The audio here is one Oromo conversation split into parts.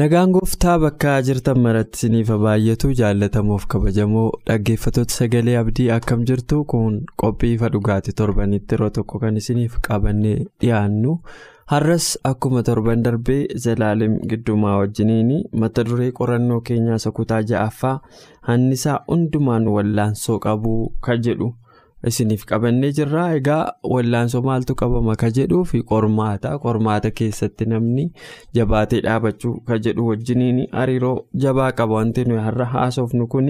Nagaan gooftaa bakka jirtan maratti isiniif baay'atu jaallatamuuf kabajamoo dhaggeeffattoota sagalee abdii akkam jirtu kun qophii ifa dhugaatii torbanitti yeroo tokko kan isiniif qabannee dhiyaannu har'as akkuma torban darbee zalaalim giddumaa wajjiniin mata duree qorannoo keenyaa isa kutaa ja'affaa hannisaa hundumaan wallaansoo qabuu kan jedhu. Isiniif qabannee jirra egaa wallaansoo maaltu qabama ka fi qormaata? Qormaata keessatti namni jabaatee dhaabachuu ka jedhu wajjiniin hariiroo jabaa qaba wanti nuyi har'a haasofnu kun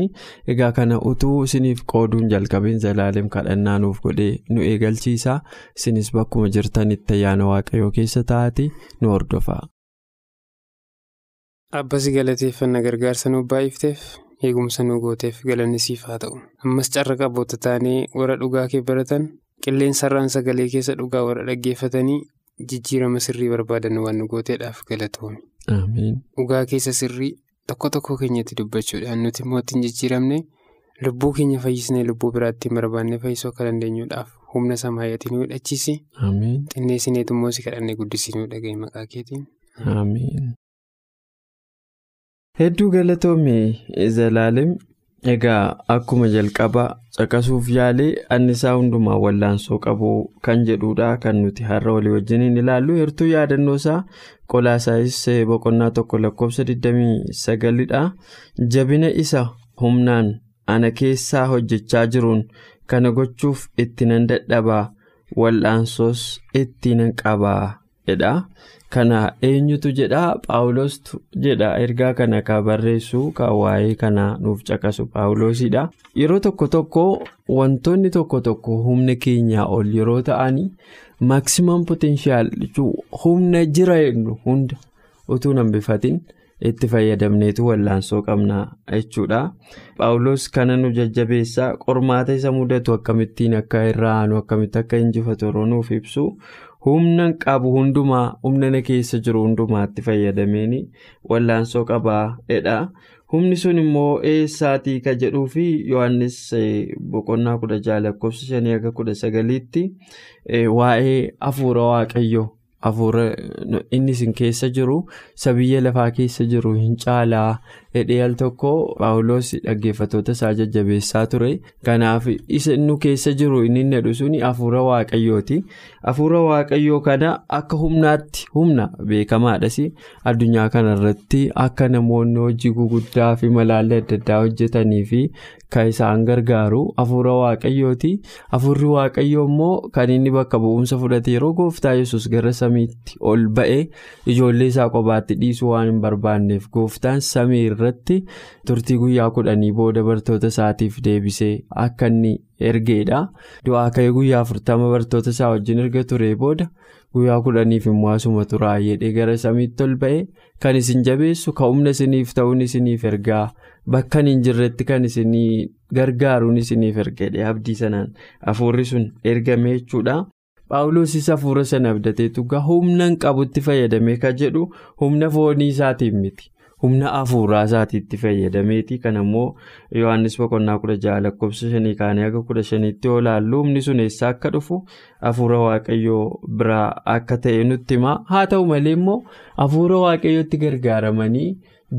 egaa kana utuu isiniif qooduun jalqabeen zalaalim kadhannaa nuuf godhee nu eegalchiisa. Isinis bakkuma jirtanitti ayyaana waaqayyoo keessa taa'ati nu hordofa. Abbasi galateeffannaa gargaarsa nuuf baay'ifteef. Eegumsa nu gooteef galanni siif haa ta'u ammas carra qaboota taanee warra dhugaa kee baratan qilleensarraan sagalee keessa dhugaa warra dhaggeeffatanii jijjiirama sirrii barbaadan waan nu gooteedhaaf galatoomi. dhugaa keessa sirrii tokko tokko keenyatti dubbachuudhaan nuti immoo ittiin jijjiiramne lubbuu keenya fayyisnee lubbuu biraatti barbaannee fayyisuu akka dandeenyuudhaaf humna samaayatiin nu hidhachiisi. xinneessineetu immoo si kadhannee guddisiinuu dhaga'e maqaa keetiin. Hedduu galatoomii zalaalim egaa akkuma jalqabaa caqasuuf yaalee annisaa hundumaa wallaansoo qabu kan jedhudha kan nuti har'a walii wajjiniin ilaallu heertuu yaadannoo isaa qolaasaayis boqonnaa tokko lakkoofsa 29dha jabina isa humnaan ana keessaa hojjechaa jiruun kana gochuuf itti nan dadhabaa wal'aansoos itti nan qabaa jedha. Kana eenyutu jedha paawulostu jedha ergaa kana kan barreessu kan waa'ee kana nuuf caqasu paawuloosidha. Yeroo tokko tokko wantoonni tokko tokko humna keenyaa ol yeroo ta'an maaksimaam potenshaal humna jira hunda utuu nan bifatin itti fayyadamneetu wallaansoo qabna jechuudha. Paawulos kana nu jajjabeessaa qormaata isa mudatu akkamittiin akka irraa aanu akkamitti akka injifatu yeroo nuuf ibsu. Humna qabu hundumaa humna na keessa jiru hundumaatti fayyadameen wallaansoo qabaa jedha humni sun immoo eessaatii ka jedhuu fi yohannis boqonnaa kudha jaha lakkoofsa shanii akka kudha sagaliitti waa'ee hafuura waaqayyoo hafuura inni isin keessa jiru isa biyya lafaa keessa jiru hin caalaa hidhee tokko paawuloos dhaggeeffattoota isaa jajjabeessaa ture. Kanaaf isa nu keessa jiru inni jedhu suni hafuura waaqayyooti. Hafuura waaqayyoo kana akka humnaatti humna beekamaadhas addunyaa kanarratti akka namoonni hojii guguddaa fi malaallee adda addaa hojjetanii fi kan isaan gargaaru hafuura waaqayyooti. Hafuurri waaqayyoo immoo kan inni bakka bu'umsa fudhate yeroo gooftaa yesus gara samiitti ol ba'e ijoollee isaa kophaatti dhiisuu waan hin barbaanneef gooftaan samii irratti turtii guyyaa kudhanii booda bartoota isaatiif deebisee akka inni ergeedha du'aa ka'ee guyyaa afurtama bartoota isaa wajjin erga ture booda guyyaa kudhaniif immoo asuma turaa jedhee gara samiitti ol ba'e kan isin jabeessu kan humna isiniif ta'uun isiniif ergaa bakka hin jirretti kan isinii gargaaruun isiniif ergeedha abdii sanaan hafuurri sun ergame jechuudha. Paawuloosis hafuura sana abdateetu humna hin qabutti fayyadamee kan jedhu humna foonii isaatiin miti. Humna hafuuraa isaatiitti fayyadameeti. Kan ammoo yohannis boqonnaa kudha jaha lakkoofsa shanii kaanii akka kudha shaniitti yoo laallu humni sun eessaa akka dhufu hafuura waaqayyoo biraa akka ta'e nutti hima haa ta'u malee immoo hafuura waaqayyootti gargaaramanii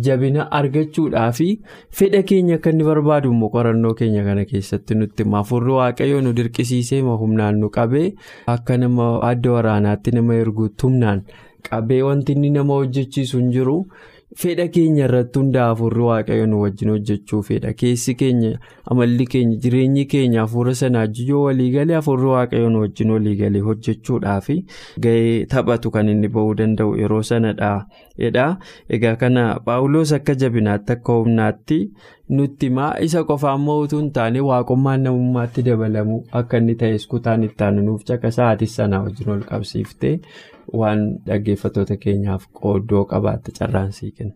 jabina argachuudhaa fi fedha keenya akka inni barbaadu immoo qorannoo keenya kana keessatti nutti hima hafuurri waaqayyoo nu dirqisiisee humnaan nu qabee akka nama adda waraanaatti nama erguutti humnaan qabee wanti inni nama hojjechiisu hin jiru. Fedha keenya irratti hundaa'e hafuurri waaqayyo nu wajjin hojjechuu fedha keessi keenya amalli keenya jireenyi keenya hafuura sanaa yoo waliigalee hafuurri waaqayyo nu wajjin waliigalee hojjechuudhaaf gahee taphatu kan inni ba'uu danda'u yeroo sanadha. egaa kana paawuloos akka jabinaatti akka humnaatti nutti himaa isa qofaan mootuu hin taane waaqummaan namummaatti dabalamu akka inni ta'es kutaan itti aanuuf caka sa'aatis sanaa wajjin ol qabsiiftee waan dhaggeeffattoota keenyaaf qooddoo qabaatte carraansii kenna.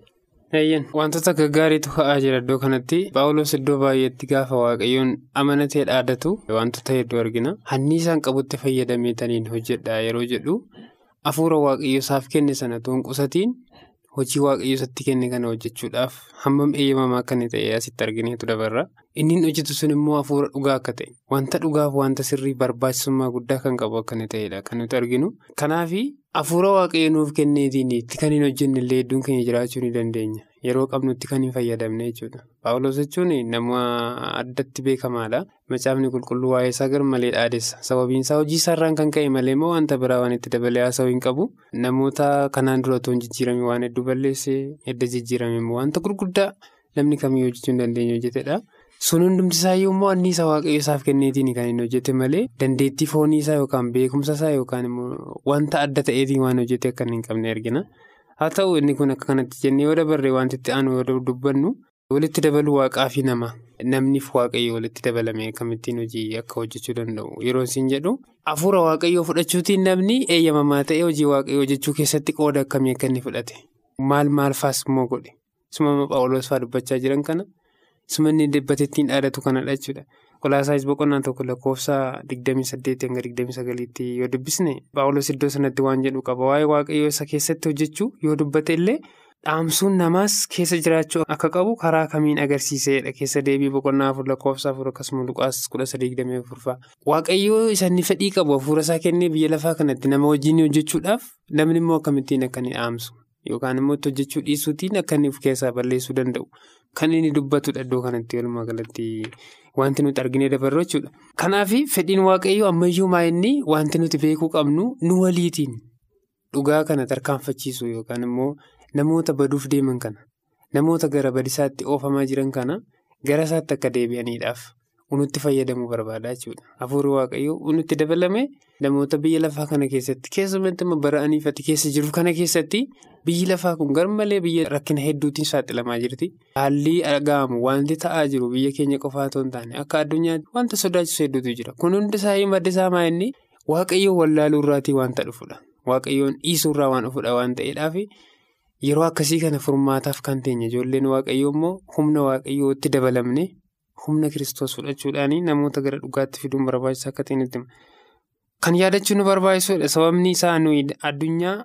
Wantoota gaggaariitu ka'aa jira iddoo kanatti paawuloos iddoo baay'eetti gaafa waaqayyoon amanatee dhaadatu wantoota hedduu argina hanniisaan qabutti fayyadameetaniin hojjedha yeroo jedhu hafuura waaqayyo isaaf kenne sana tuunqusatiin hojii waaqayyo isatti kenne kana hojjechuudhaaf hammam eeyyamamaa akka inni ta'e asitti argineetu dabarra inni hojjetu sun immoo hafuura dhugaa akka ta'e wanta dhugaaf wanta sirrii barbaachisummaa guddaa kan qabu akka inni ta'edha kan nuti arginu kanaaf. Hafuura waaqayyo nuuf kenneetiin itti kan hin hojjenne illee hedduun keenya jiraachuu ni dandeenya. Yeroo qabnutti kan hin fayyadamne jechuudha. Paawuloos jechuun nama addatti beekamaadha. Macaafni qulqulluu waa'ee isaa garmalee dhaadessa. Sababiin isaa hojii isaarraan kan ka'e malee immoo wanta biraa waan itti dabalee haasa'uu hin qabu. Namoota kanaan dura otoo hin jijjiirame waan hedduu balleessee edda jijjiirame immoo wanta gurguddaa namni kamiyyuu hojjechuu hin dandeenye hojjetedha. Sun hundumti isaayyuu immoo anniisaa waaqayyo isaaf kenneetiin kan inni hojjete malee dandeettii foonii isaa yookaan beekumsa isaa yookaan immoo wanta adda ta'eetiin waan hojjete akka hin qabne argina. Haa ta'u inni kun akka kanatti jennee yoo dabarre wanti itti aanu yoo dubbannu walitti dabaluu waaqaa fi nama namniif waaqayyo walitti dabalame akkamittiin hojii akka hojjechuu danda'u yeroo isin jedhu hafuura waaqayyoo fudhachuutiin namni eeyyamamaa ta'ee hojii waaqayyoo hojjechuu keessatti qooda akkamii akka inni fudhate maal maal faas immoo godhe sumama paawuloos fa'aa dubbachaa jiran kana. Sumanni dibbatee ittiin dhaadatu kanadha jechuudha. Kolaasaayis boqonnaan tokko lakkoofsa 28-29 yoo dubbisne paawuloos iddoo sanatti waan jedhu qaba. Waa'ee waaqayyoo isa keessatti hojjechuu yoo dubbate illee dhaamsuun namaas keessa jiraachuu akka qabu karaa kamiin agarsiisedha. Keessa deebii boqonnaa afur lakkoofsa afur akkasuma luqaas 13-24 waaqayyoo isa inni fedhii qabu hafuura isaa kennee biyya lafaa kanatti nama wajjin hojjechuudhaaf namni immoo akkamittiin akka inni dhaamsu yookaan immoo itti hojjechuu dhiisuutiin akka inni of keessaa balleessuu danda'u. Kan inni dubbatudha iddoo kanatti walumaa galatti wanti nuti arginee dabarru jechuudha. Kanaaf fedhiin waaqayyoo ammayyuu maa'inni wanti nuti beekuu qabnu nu waliitiin dhugaa kana tarkaanfachiisu yookaan immoo namoota baduuf deeman kana namoota gara badisaatti oofamaa jiran kana gara isaatti akka deebi'aniidhaaf nutti fayyadamuu barbaada jechuudha. Hafuurri waaqayyoo nutti dabalame namoota biyya lafaa kana keessatti keessumatti bara'aniifati keessa jiru kana keessatti. Biyyi lafaa kun garmalee biyya rakkina hedduutiin saaxilamaa jirti. Haalli dhaga'amu wanti ta'aa jiru biyya keenya qofaa otoo hin taane akka addunyaatti wanta sodaachisu hedduutu jira. Kun hundi isaa madda isaa maa'inni waaqayyoon wallaaluu irraatii wanta dhufudha. Waaqayyoon dhiisuu irraa waan dhufudha waan ta'eedhaaf yeroo akkasii kana furmaataaf kan teenye ijoolleen waaqayyoo immoo humna waaqayyoo itti dabalamne humna kiristoos fudhachuudhaan namoota gara dhugaatti fiduun barbaachisaa akka ta'e nutti. Kan yaadachuu nu barbaachisudha. Sababni isaa nuyi addunyaa.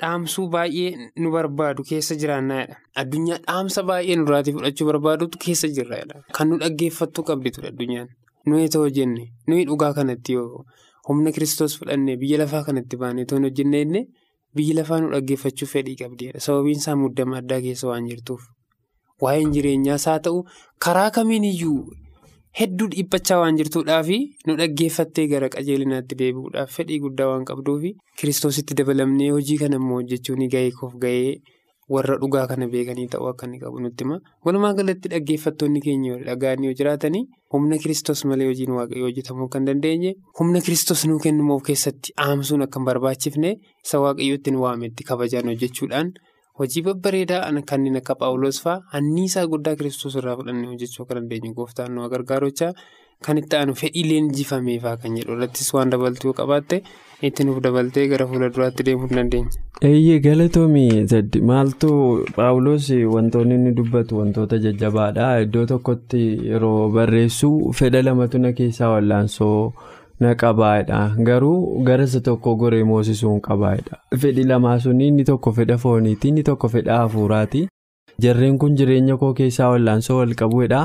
Dhaamsuu baay'ee nu barbaadu keessa jiraannaadha. Addunyaa dhaamsa baay'ee nurraatii fudhachuu barbaadutu keessa jirraadha. Kan nu dhaggeeffattuu qabditudha addunyaan. Nuyi ta'uu hojjenne nuyi dhugaa kanatti yoo humna kiristoos fudhannee biyya lafaa kanatti baanee toon hojjenne biyyi lafaa nu dhaggeeffachuuf fedhii qabdidha. Sababiin isaa muddama addaa keessa waan jirtuuf. Waa'een jireenyaas haa ta'u karaa kamiin iyyuu hedduu dhiibbachaa waan jirtuudhaafi nu dhaggeeffattee gara qajeelinaatti deebi'uudhaaf fedhii guddaa waan qabduufi kiristoositti dabalamnee hojii kana immoo hojjechuun gahee koof gahee warra dhugaa kana beekanii ta'uu akka inni qabu nutti hima. Walumaa galatti dhaggeeffattoonni keenya dhaga'anii yoo jiraatanii humna kiristoos malee hojiin waaqayyoo hojjetamuu kan dandeenye humna kiristoos nuu kennuuf keessatti aamsuun akka hin barbaachifne isa waaqayyootti nu waametti kabajaan hojjechuudhaan. Hojii babbareedaa kanneen akka Paawuloos fa'aa anniisaa guddaa kiristoos irraa fudhannee hojjechuu akka dandeenyu gooftaan nu gargaarochaa kan itti aanu fedhii leenjifameefaa kan jedhu irrattis waan dabaltuu qabaatte itti nuuf dabaltee gara fuula duraatti deemuu dandeenya. Eeyyee galatoomii maaltu Paawuloos wantoonni inni dubbatu wantoota jajjabaadha iddoo tokkotti yeroo barreessu fedha lamatu na keessaa wallaansoo. Na qabaadha garuu garasa tokko goree moosisuu hin qabaadha fedhi lamaa sun inni tokko fedha fooniiti inni tokko fedha hafuuraati jarreen kun jireenya koo keessaa wallaansoo wal qabuudha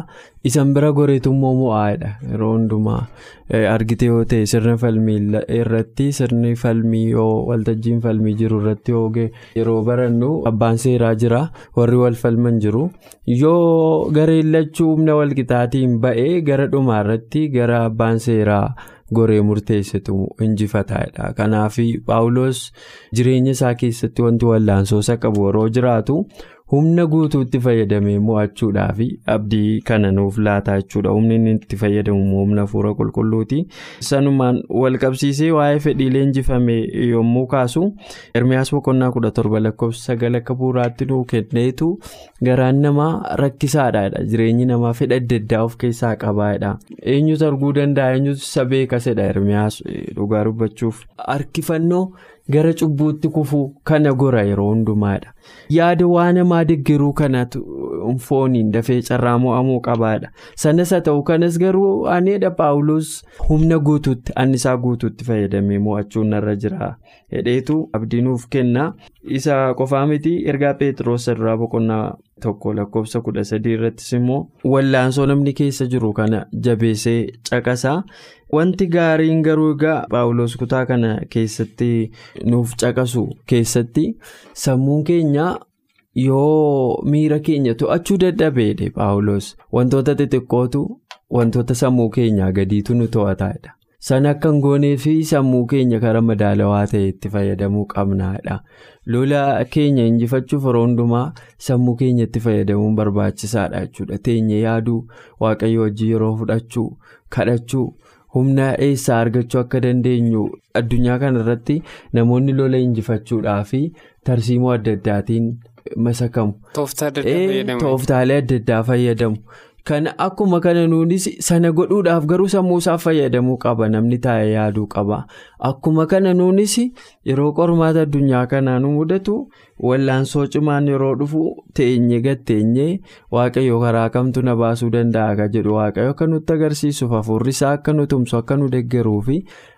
isan bira goreetu immoo mo'aadha yeroo hundumaa argite yoo ta'e sirna falmii irratti sirni falmii yoo waltajjiin falmii jiru irratti yoo yeroo barannu abbaan seeraa jira warri wal falman jiru. Yoo gareen lachuu humna walqixaatiin ba'ee gara dhumaa irratti gara abbaan seeraa. Goree murteessitu injifataadha kanaaf paawuloos jireenya isaa keessatti wanti wallaansoosa qabu yeroo jiraatu humna guutuutti fayyadamee mo'achuudhaaf abdii kana nuuf laata jechuudha humni inni itti fayyadamu humna hafuura qulqulluuti. Sanumaan walqabsiisee waa'ee fedhiilee injifame yommuu kaasu ermiyaas boqonnaa kudha torba lakkoofsa sagal akka bu'uuraatti nuu kenneetu garaan namaa rakkisaadha jireenyi namaa fedha adda of keessaa qabaadha eenyutu arguu danda'a? Eenyutu isa beekasedha ermiyaas dhugaa dubbachuuf harkifannoo. Gara cubbuutti kufuu kana gora yeroo hundumaadha. Yaada waan namaa deeggaruu kanatu fooniin dafee carraa mo'amuu qabaadha. Sanas haa ta'u kanas garuu aneedha paawuloos humna guutuutti annisaa guutuutti fayyadamee mo'achuun narra jira hedheetu abdii nuuf kenna. Isa qofaa miti ergaa peetiroos irraa boqonnaa tokko lakkoofsa kudha sadii irrattis immoo wallaansoo namni keessa jiru kana jabeessee caqasaa. Wanti gaariin garuu egaa paawuloos kutaa kana keessatti nuuf caqasu keessatti sammuun keenya yoo miira keenya to'achuu dadhabeedhe paawuloos wantoota xixiqqootu wantoota sammuu keenyaa gadiitu nu to'ataadha. Sana akka hin goonee fi sammuu keenya karaa madaalawaa ta'e itti fayyadamuu qabnaadha. Lola keenya injifachuuf yeroo hundumaa sammuu keenyatti fayyadamuun barbaachisaadha jechuudha. Teenye yaaduu waaqayyo wajjin yeroo fudhachuu kadhachuu. humna eessaa argachuu akka dandeenyu addunyaa kanarratti namoonni lola injifachuudhaa fi tarsiimoo adda addaatiin masakamu. Tooftaalee adda addaa fayyadamu. Kana akkuma kana nuunis sana godhuudhaaf garuu sammuu isaa fayyadamuu qaba namni taa'ee yaaduu qaba. Akkuma kana nuunis yeroo qormaata addunyaa kanaa nu mudatu wallaansoo cimaan yeroo dhufu teenye gatteenye waaqayyo karaa kamtu na baasuu danda'a jedhu waaqayyo akka nutti agarsiisuuf hafuurri isaa akka nu tumsu akka nu deeggaruufi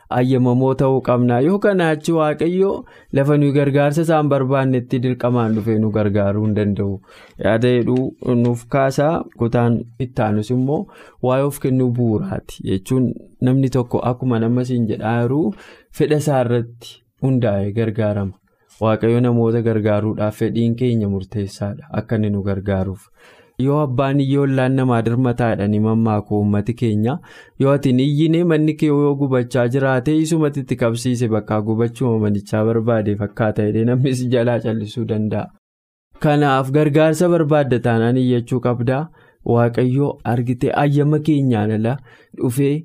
ayyamamoo ta'uu qabna. Yoo kanaa achi waaqayyo lafa nuyi gargaarsa isaan barbaannetti dirqamaan dhufee nu gargaaruu hin danda'u. Yaada jedhuu nuuf kaasaa kutaan ittaanus immoo waa'ee of kennuu bu'uuraati jechuun namni tokko akkuma nama siin jedhaa jiruu fedha isaa irratti hundaa'ee gargaarama. waaqayyo namoota gargaaruudhaaf fedhiin keenya murteessaadha. Akka inni nu gargaaruuf yoo abbaan iyyoo ollaan namaa dirmataadha ni mammaaku uummati keenya yoo ati iyyinee manni kee yoo gubachaa jiraate isumatti itti qabsiise bakka gubachuu manichaa barbaade fakkaata jedhee namnis jalaa callisuu danda'a. kanaaf gargaarsa barbaadda taanaan iyyachuu qabdaa waaqayyo argitee ayyama keenyaan ala dhufee.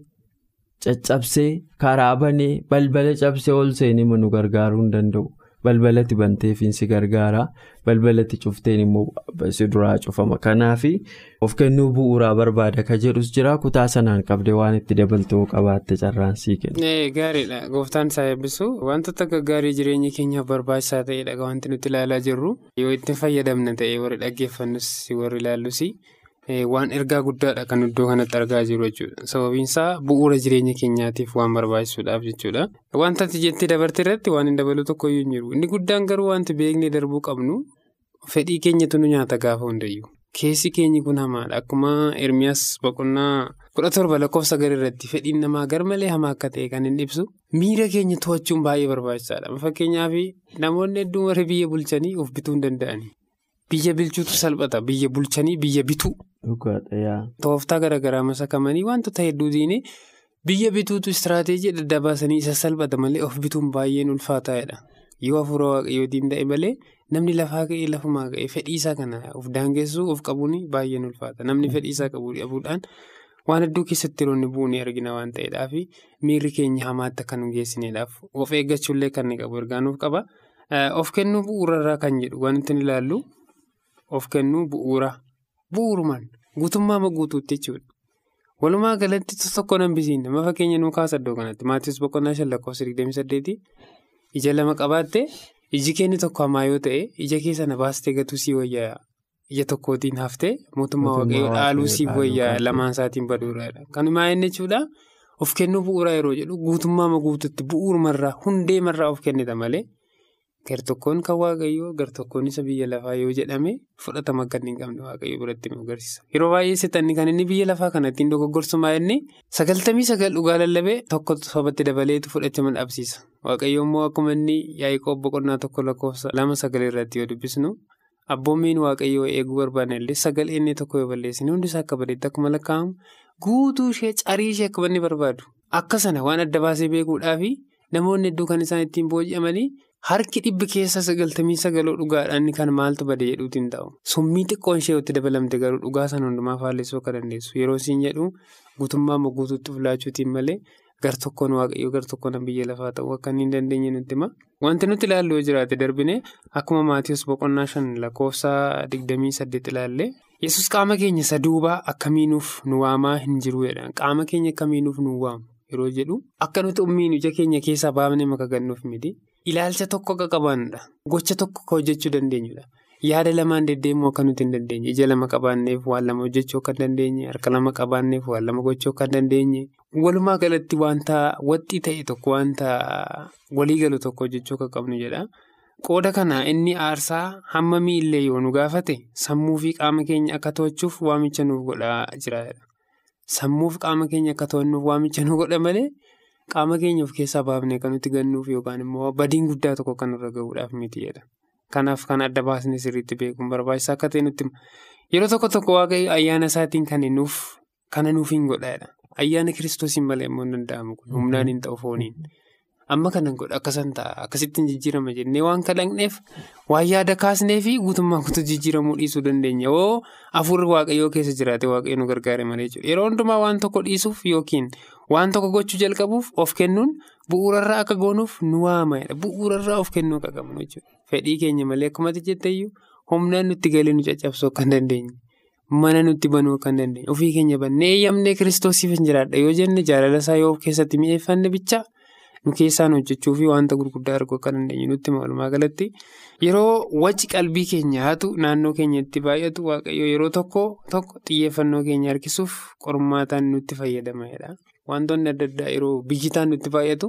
caccabsee karaa banee balbala cabsee ol seenee nu gargaaruu hin danda'u. Balbalatti banteefiin si gargaara. Balbalatti cufteen immoo si duraa cufama. Kanaaf of kennuu bu'uuraa barbaada ka jedhus jira kutaa sanaan qabdee waan itti dabaltuu qabaatte carraan sii kenna. gaariidha. Gooftaan isaa eebbisu. Wantoota akka gaarii jireenya keenyaaf barbaachisaa ta'edha wanti nuti ilaalaa jirru. Yoo itti fayyadamna ta'e warri dhaggeeffannus warri ilaallus waan ergaa guddaadha kan iddoo kanatti argaa jiru jechuudha. Sababiin isaa bu'uura jireenya keenyaatiif waan barbaachisuudhaaf jechuudha. Wanta ati jettee dabarte irratti waan hin dabalu tokkoyyuu hin jiru. Inni guddaan garuu wanti beeknee darbuu qabnu fedhii keenyatu nu nyaata gaafa hundayyuu keessi keenyi kun hamaadha. Akkuma ermiyaas boqonnaa kudha torba lakkoofsa gara irratti fedhiin namaa garmalee hamaa akka ta'e kan hin ibsu miira keenya to'achuun baay'ee barbaachisaadha. Fakkeenyaaf namoonni hedduun warri biyya bulchanii of bituu hin danda'ani. Biyya bilchuutu salphata. Biyya bulchanii biyya bituu. Tooftaa garaagaraa masakamanii wantoota hedduu diinee biyya bituutu istiraateejii adda addaa baasanii isa salphata malee of bituun baay'een ulfaataadha. Yoo hafuura waaqayyootiin ta'e malee namni lafaa ka'ee lafumaa ka'ee fedhiisaa kana of daangessuu of qabuun baay'een ulfaata. Namni fedhiisaa qabu dhabuudhaan waan hedduu keessatti yeroo inni bu'uun argina waan ta'eedhaaf miirri keenya hamaatti akka nu geessineedhaaf of eeggachuullee kan qabu ergaa nuuf qaba. Of kennuu bu'uurarraa kan jedhu wanti ilaallu. Of kennuu bu'uura bu'uurumaan guutummaa guutuutti jechuudha. Walumaa galatti tokko hambisiin nama fakkeenya nuu kaasa iddoo kanatti maatiiwwan boqonnaa shan lakkoofsa 28 ija lama qabaatte iji keenya tokko hamaa yoo ta'e ija keessa na baastee gatuu sii wayyaa ija tokkootiin haftee mootummaa waaqayyoo dhaaluu sii wayyaa lamaan isaatiin baduuraadha. Kanumaa inni jechuudha of kennuu bu'uuraa yeroo jedhu guutummaa guutuutti bu'uurumarraa hundeemarraa of kennita malee. Gar-tokkoon kan waaqayyoo gar-tokkoon isa biyya lafaa yoo jedhame fudhatama akka hin qabne waaqayyoo biratti nu agarsiisa. Yeroo baay'ee seexanni kan inni biyya lafaa kana ittiin dogoggorsumaa inni sagaltamii sagal dhugaa lallabee tokko sobatti dabaleetu fudhatama dhabsiisa. Waaqayyoo immoo akkuma inni Yaaqoob boqonnaa tokko lakkoofsa lama sagalee irratti yoo dubbisnu abboomiin waaqayyoo eeguu barbaanne illee sagalee inni tokko yoo balleessine hundisaa akka badeetti akkuma lakkaa'amu guutuu ishee carii ishee akka inni barbaadu. Akka sana waan adda baasee beekuudhaafi namoonni hedduu kan isaan ittiin booji'amanii harki dhibbi keessa sagaltamii sagaloo dhugaadhaan kan maaltu bade jedhuutiin ta'u. Summii xiqqoon ishee itti dabalamte garuu dhugaa sana hundumaa faallessuu akka dandeessu. Yeroo isiin jedhu guutummaa immoo guutuutti filaachuutiin malee gar-tokkoon waaqayyoo gar-tokkoon biyya lafaa ta'uu akka hin dandeenye nutti hima. Wanti nuti ilaallu yoo jiraate darbine akkuma Maatiyoos boqonnaa shan lakkoofsa digdamii saddeet ilaalle. Yesus qaama keenya isa duubaa akkamiinuuf nu waamaa hin jiruudha. Qaama keenya Ilaalcha tokko akka qabaannudha. Gocha tokko akka hojjechuu dandeenyudha. Yaada lamaan deddeemuu akka nuti hin dandeenye. Ija lama qabaanneef waan lama hojjechuu akka hin dandeenye. Harka lama qabaanneef waan lama gochuu akka hin dandeenye. Walumaa galatti wanta waxxii ta'e tokko wanta walii galu tokko hojjechuu akka qabnu jedha. Qooda kana inni aarsaa hammamii illee yoo nu gaafate sammuu fi qaama keenya akka to'achuuf waamicha nuuf godhaa jira. Sammuu fi qaama keenya akka to'annuuf waamicha nu godha malee qaama keenya of keessaa baafnee kan nuti gannuuf yookaan immoo badiin guddaa tokko kan irra gahuudhaaf miti jedha. Kanaaf kan adda baasnee sirriitti beekuun barbaachisaa akka ta'e nutti yeroo tokko tokko waaqayyo ayyaana isaatiin kan nuuf kana nuuf hin godhaadha. Ayyaana kiristoosiin malee immoo hin danda'amu humnaan hin ta'u fooniin. Amma kanan godha akkasan ta'a akkasittiin jijjiirama jennee waan kalaqneef waan yaada kaasnee fi guutummaa guutuu jijjiiramuu dhiisuu dandeenya yoo afurri waaqayyoo keessa jiraate waaqayyo nu gargaare malee jechuudha. Yeroo hundumaa waan tokko dhiisuuf yookiin waan tokko gochuu jalqabuuf of kennuun bu'uurarraa akka goonuuf nu waamadha. Bu'uurarraa of kennuu qabnu jechuudha. Fedhii keenya malee akkuma jetteeyyuu humnaan nutti galee nu caccabsuu hin dandeenye. Mana nutti banuu hin dandeenye. Ofii keenya bannee eeyyamnee kiristoosiif hin jiraadha yoo jenne jaalala isaa yoo keessatti mi'eeffanne bichaa. nu keessaan hojjechuu fi wanta gurguddaa arguu akka dandeenyu nutti walumaa galatti yeroo wacci qalbii keenya haatu naannoo keenyatti baay'atu waaqayyo yeroo tokko tokko xiyyeeffannoo keenya harkisuuf qormaataan nutti fayyadamanidha. Wantoonni adda addaa yeroo biyyitaan nutti baay'atu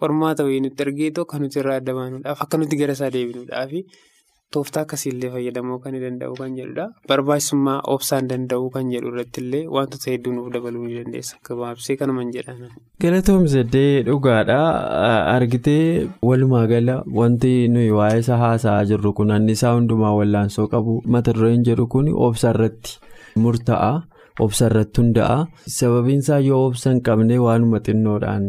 qormaata wayii nutti argeetu kan nuti irraa adda baanuudhaaf akka nuti gara isaa deebinuudhaaf tooftaa akkasiillee fayyadamuu kan danda'u kan jedhudha. Barbaachisummaa obsaan danda'uu kan jedhu irrattillee wantoota hedduu nuuf dabaluu ni dandeessa. Gabaabsee kanumaan jedhan. Galatoomsadee dhugaadha. Argitee walumaa gala wanti nuyi waa'ee isaa haasa'aa jirru kun annisaa hundumaa wallaansoo qabu mata dureen jedhu kun obsa irratti murtaa'a. Obsa irratti hunda'a. Sababiin isaa yoo obsa hin qabne waanuma xinnoodhaan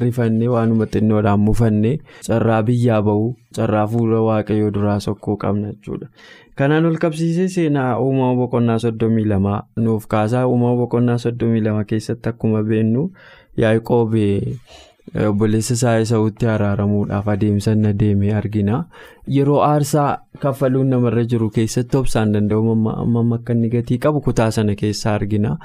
rifannee waanuma xinnoodhaan mufannee carraa biyyaa bahu carraa fuula waaqayyoo duraa sokkoo qabna jechuudha. Kanaan ol qabsiisee seenaa uumama boqonnaa soddomii lamaa nuuf kaasaa uumama boqonnaa soddomii lama keessatti akkuma beennu Yaaqoob obboleessa isaa Esaawutti araaramuudhaaf adeemsan adeeme argina. Yeroo aarsaa kaffaluun namarra jiru keessatti obsaan danda'u amma akka inni gatii qabu kutaa sana keessaa argina.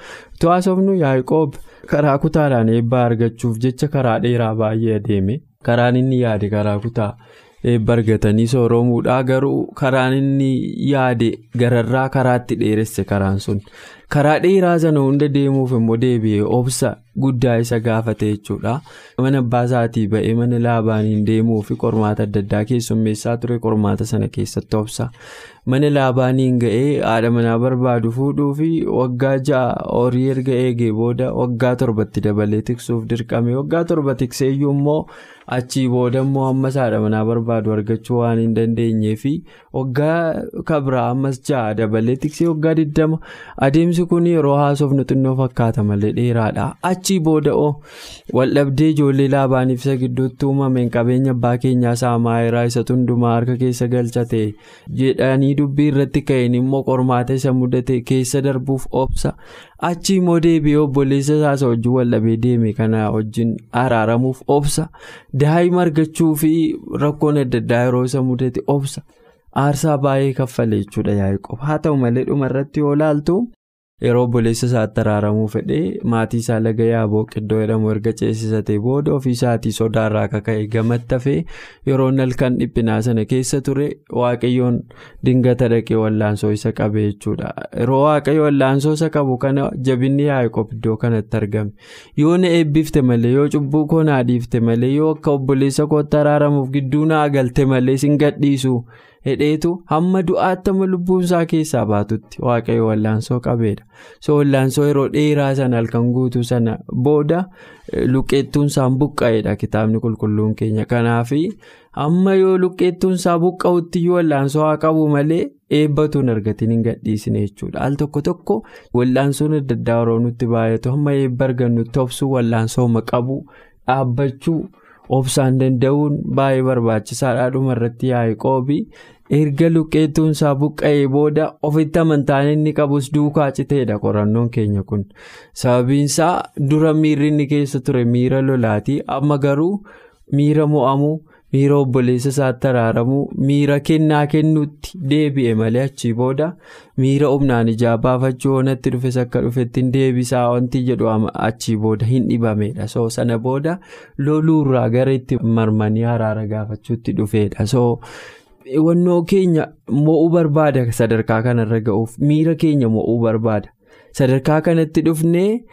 To'aasofnu Yaaqoob karaa kutaadhaan eebbaa argachuuf jecha karaa dheeraa baay'ee adeeme. Karaan inni yaade karaa kutaa eebba argatanii sooromuudha. Garuu karaan inni yaade gararraa karaatti dheeresse karaan sun. Karaa dheeraa sana hunda deemuuf immoo deebi'ee obsa guddaa isa gaafate jechuudha. Mana abbaa isaatii ba'ee mana laabaaniin deemuu fi qormaata adda addaa keessummeessaa ture qormaata sana keessatti obsa. Mana laabaaniin ga'ee haadha manaa barbaadu fuudhuu fi waggaa ja'a horii erga eegee booda waggaa torbatti dabalee tiksuuf dirqame. Waggaa torba tikseeyyuu immoo achii booda immoo ammas haadha manaa barbaadu argachuu waan hin dandeenyee fi waggaa kabraa ammas ja'a dabalee tiksee waggaa 20 adeemsi. kun yeroo haasofnu xinnoo fakkaata malee dheeraadha achii booda'oo waldhabdee ijoollee laabaaniif isa gidduutti uumameen qabeenya abbaa keenyaa saamaayiraa isa hundumaa harka keessa galchate jedhanii dubbii irratti ka'een immoo qormaata isa mudate keessa darbuuf obsa achii immoo deebi'ee obboleessa isaa wajjin waldhabee deeme kana wajjin araaramuuf obsa daa'ima argachuu fi rakkoon adda addaa yeroo isa mudate obsa aarsaa baay'ee kaffale jechuudha yaa'ii qofa haa ta'u malee dhuma irratti yoo laaltu. Yeroo obboleessa isaatti araaramuu fedhee maatii isaa laga yaaboo qiddoo jedhamu erga ceesisatee booda ofiisaatii sodaarraa kaka'e gamatti hafee yeroo halkan dhiphinaa sana keessa ture waaqayyoon dingata dhaqee wallaansoo isa qabe jechuudha yeroo waaqayyo wallaansoo isa qabu kana jabinni yaa'eqoob iddoo kanatti argame yoo na eebbifte malee yoo cubbuu koo naa malee yoo akka obboleessa kootti araaramuuf gidduu naa galte malee sin gadhiisu. Hedheetu hamma du'aatti amma lubbuun isaa keessaa baatutti waaqayyo wallaansoo qabeedha. So wallaansoo yeroo dheeraa sana halkan guutuu sana booda luqqeettuun isaan buqqa'eedha kitaabni qulqulluun keenya. Kanaaf amma yoo luqqeettuun isaa buqqa'utti iyyuu wallaansoo haa qabu malee eebbatuun argatiin hin gadhiisne jechuudha. Al tokko tokko wallaansoon adda addaa yeroo nutti baay'atu hamma eebba argannutti obsuu wallaansooma qabu dhaabbachuu. obsaan danda'uun baay'ee barbaachisaadha. Dhuma irratti yaa'eqoobii erga luqqeettuun isaa buqqa'ee booda ofitti amantaan inni qabus duukaa citeedha qorannoon keenya kun sababiin isaa dura miirri inni keessa ture miira lolaatii. Amma garuu miira mo'amuu miira obboleessa isaatti araaramuu miira kennaa kennuutti deebi'e malee achii booda miira humnaan ijaa baafachuu wanatti dhufes akka dhufetti deebisaa wanti jedhu achii booda hin dhibamedha so sana booda loluurraa gara itti marmanii araara gaafachuutti dhufeedha so. Wannoo keenya mo'uu barbaada sadarkaa kanarra ga'uuf miira keenya mo'uu barbaada. Sadarkaa kanatti dhufnee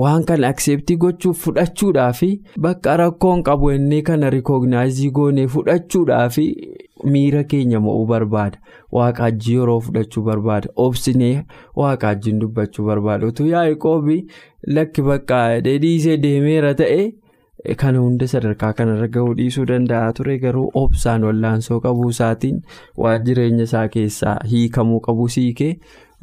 waan kana akseeptii gochuuf fudhachuudhaafi bakka rakkoon qabu innee kana rikoognaayizii goonee fudhachuudhaafi miira keenya mo'uu barbaada. Waaqaajjii yeroo fudhachuu barbaada. Obsinee waaqaajjiin dubbachuu barbaada. Utuu yaa'eqoobii lakki bakka dheedhiisee deemeera ta'e. Kana hunda sadarkaa kanarra gahuu dhiisuu danda'a ture garuu obsaan wallaansoo qabuu isaatiin waan jireenya isaa keessaa hiikamuu qabu siikee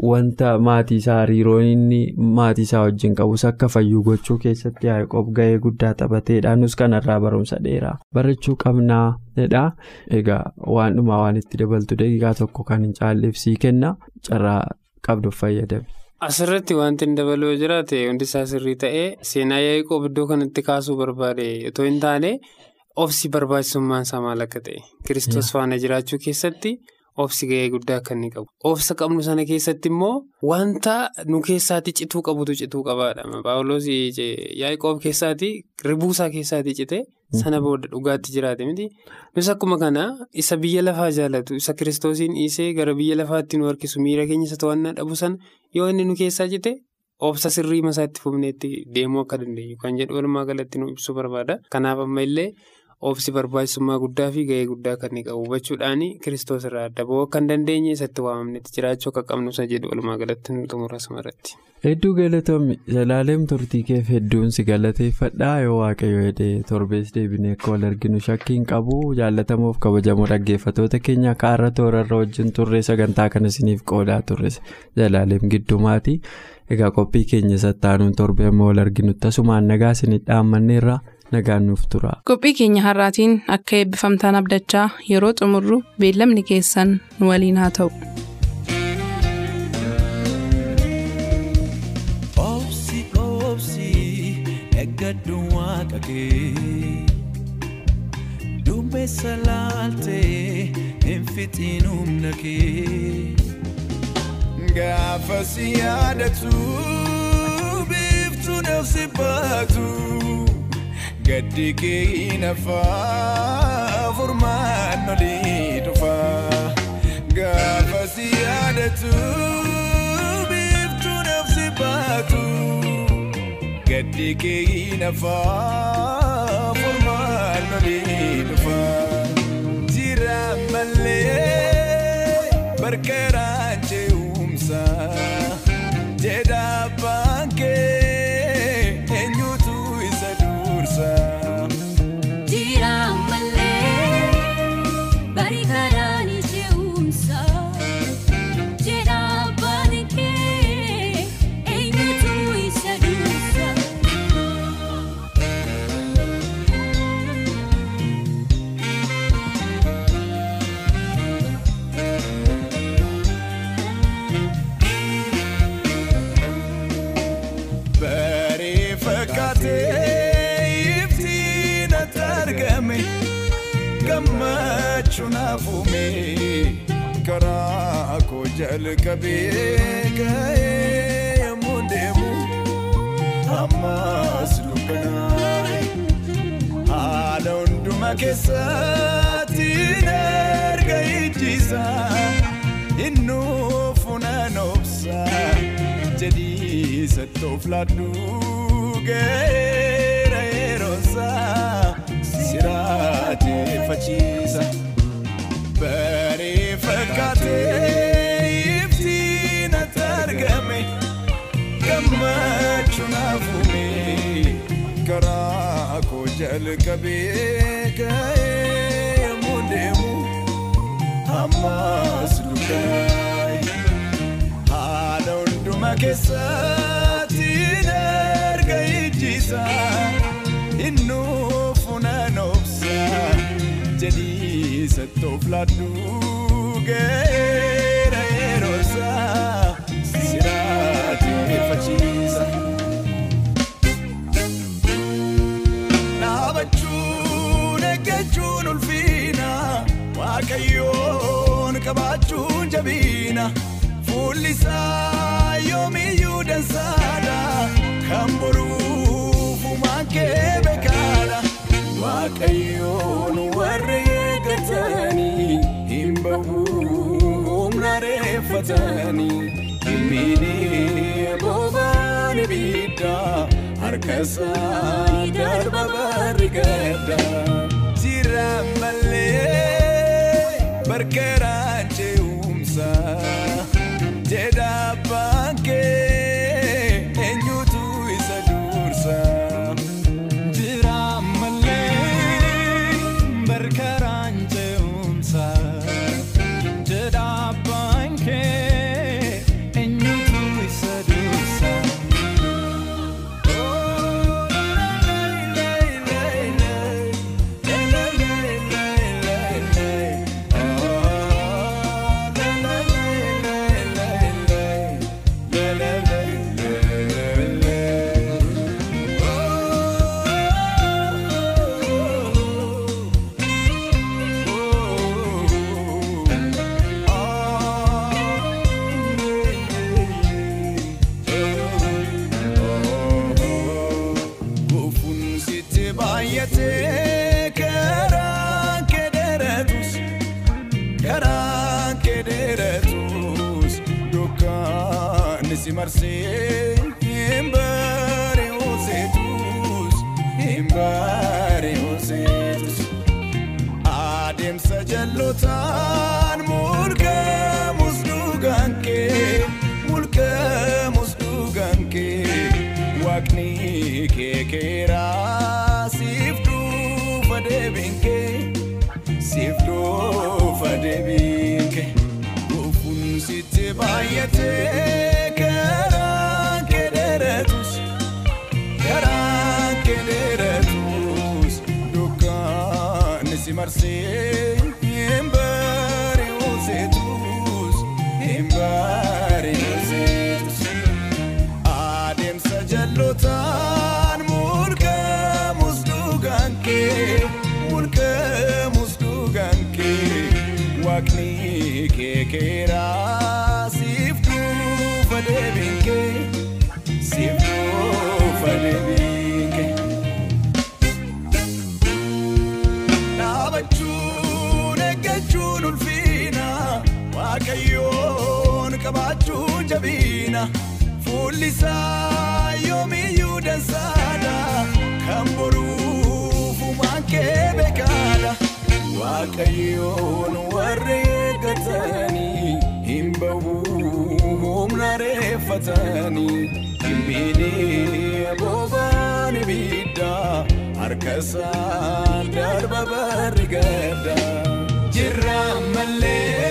wanta maatii isaa hariiroon inni maatii isaa wajjin qabus akka fayyuu gochuu keessatti yaa'eqoob gahee guddaa taphateedha nus kanarraa barumsa dheeraa barachuu qabnaadha egaa waan dhumaa waan itti dabaltu daqiiqaa tokko kan hin caalleef sii kenna carraa qabduuf fayyadame. Asirratti wanti hin dabaluu jiraate hundi isaa sirrii ta'ee seenaa yaa'eqoob iddoo kanatti kaasuu barbaade otoo hin taane obsi barbaachisummaan isaa maal akka ta'e. Kiristoos faana jiraachuu keessatti obsi gahee guddaa akka inni qabu. Obsa qabnu sana keessatti immoo wanta nu keessaatti cituu qabutu cituu qabaadha. Paawuloos yaa'eqoob keessaatti ribuusaa keessaatti cite sana booda dhugaatti jiraate miti. Nus akkuma kana isa biyya lafaa jaallatu isa kiristoosiin dhiisee gara biyya lafaatti nu harkisu miira keenya isa to'annaa dhabu sana yoo inni nu keessaa cite obsa sirrii masaatti fufneetti deemuu akka dandeenyu kan jedhu walumaa galatti nu ibsuu barbaada. Kanaaf amma illee obsi barbaachisummaa guddaa fi gahee guddaa kan inni qabu hubachuudhaan kiristoos irraa adda ba'uu akka hin dandeenye isatti waamamnetti jiraachuu akka qabnu isa jedhu walumaa galatti xumura samarratti. Hedduu galatoomii Zalaaleem turtii keef hedduun si galateeffadhaa? Yoo waaqayyo jedhee torbees deebinee akka wal arginu shakkiin qabu. Jaallatamuuf kabajamoo dhaggeeffatoota keenya kaarra toorarra wajjin turre sagantaa kana isiniif qoodaa turre Zalaaleem giddumaati. Egaa qophii keenya sattaanuun torbee amma wal arginutti asumaan nagaa isinii dhaammanneerra nagaan nuuf tura. Qophii keenya har'aatiin akka eebbifamtaan abdachaa yeroo xumurru beellamni keessan nu waliin haa ta'u. Duumessa laaltee hin fixiin humna kee gaafa si yaadatu biiftuu nafsi baatu gaddi kee nafaa furmaan olii dhufa gaafa si yaadatu biiftuu nafsi baatu gaddi kee nafaa keessatti erga ijjiisa innuu funaan obsa jedhii sattoof laaddu ga'eera yeroosaa siraateeffachiisa. Baree fakkaatee ibsiin ati argame gammachuun hafume karaa koo jalqabee ka'ee yommuu deemu ammas dukkaaye haala hundumaa keessatti erga ijjiisa innuu funaan obsa jedhii sattoof laaddu ga'eera yeroosaa siraateeffachiisa. Dhaabachuun qabaachuun jabiina fuulli isaa yoomiyyuu dansaadha kan boruuf uumaan kee beekaadha waaqayyoon warra eeggatanii hin bahu humna reeffatanii hin miidhee boobaan ibiddaa harka isaanii darba barri gadda jira malee barkaraan si marsee hin bari'uu seetus hin bari'uu seetus adeemsa jallotaan mulqamus dhugaan kee mulqamus dhugaan kee waaqni kee keeraa siif dhufa deebiin kee siif dhufa deebiin kee gufuun sitti baay'atee siif dhufa deebiin kee siif dhufa deebiin jabiina fuulli isaa yoomiyyuu dansaadha kan boruuf uumaan kee beekaadha waaqayyoon warra eeggatanii hin bahu humna reeffatanii hin miidhee boobaan ibiddaa harka isaa darba barri gadda jirra malee